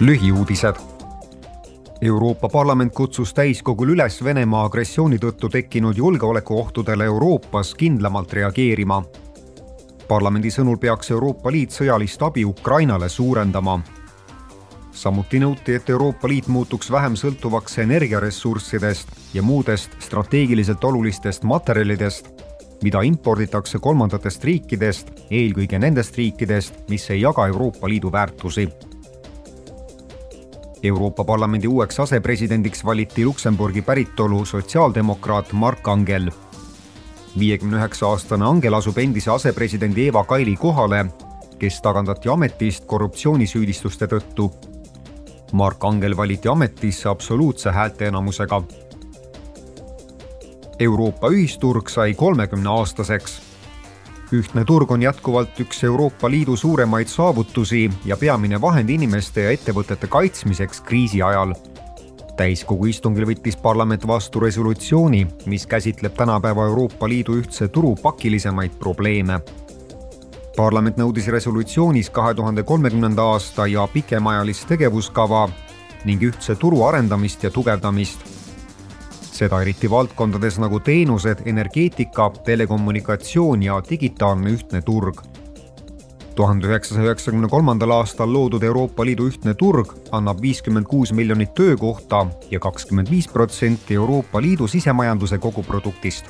lühiuudised. Euroopa Parlament kutsus täiskogul üles Venemaa agressiooni tõttu tekkinud julgeolekuohtudele Euroopas kindlamalt reageerima. parlamendi sõnul peaks Euroopa Liit sõjalist abi Ukrainale suurendama. samuti nõuti, et Euroopa Liit muutuks vähem sõltuvaks energiaressurssidest ja muudest strateegiliselt olulistest materjalidest, mida imporditakse kolmandatest riikidest, eelkõige nendest riikidest, mis ei jaga Euroopa Liidu väärtusi Euroopa Parlamendi uueks asepresidendiks valiti Luksemburgi päritolu sotsiaaldemokraat Mark Angel. viiekümne üheksa aastane Angel asub endise asepresidendi Eva Kaili kohale, kes tagandati ametist korruptsioonisüüdistuste tõttu. Mark Angel valiti ametisse absoluutse häälteenamusega. Euroopa ühisturg sai kolmekümne aastaseks ühtne turg on jätkuvalt üks Euroopa Liidu suuremaid saavutusi ja peamine vahend inimeste ja ettevõtete kaitsmiseks kriisi ajal. täiskogu istungil võttis parlament vastu resolutsiooni, mis käsitleb tänapäeva Euroopa Liidu ühtse turu pakilisemaid probleeme. parlament nõudis resolutsioonis kahe tuhande kolmekümnenda aasta ja pikemaajalist tegevuskava ning ühtse turu arendamist ja tugevdamist seda eriti valdkondades nagu teenused, energeetika, telekommunikatsioon ja digitaalne ühtne turg. tuhande üheksasaja üheksakümne kolmandal aastal loodud Euroopa Liidu ühtne turg annab viiskümmend kuus miljonit töökohta ja kakskümmend viis protsenti Euroopa Liidu sisemajanduse koguproduktist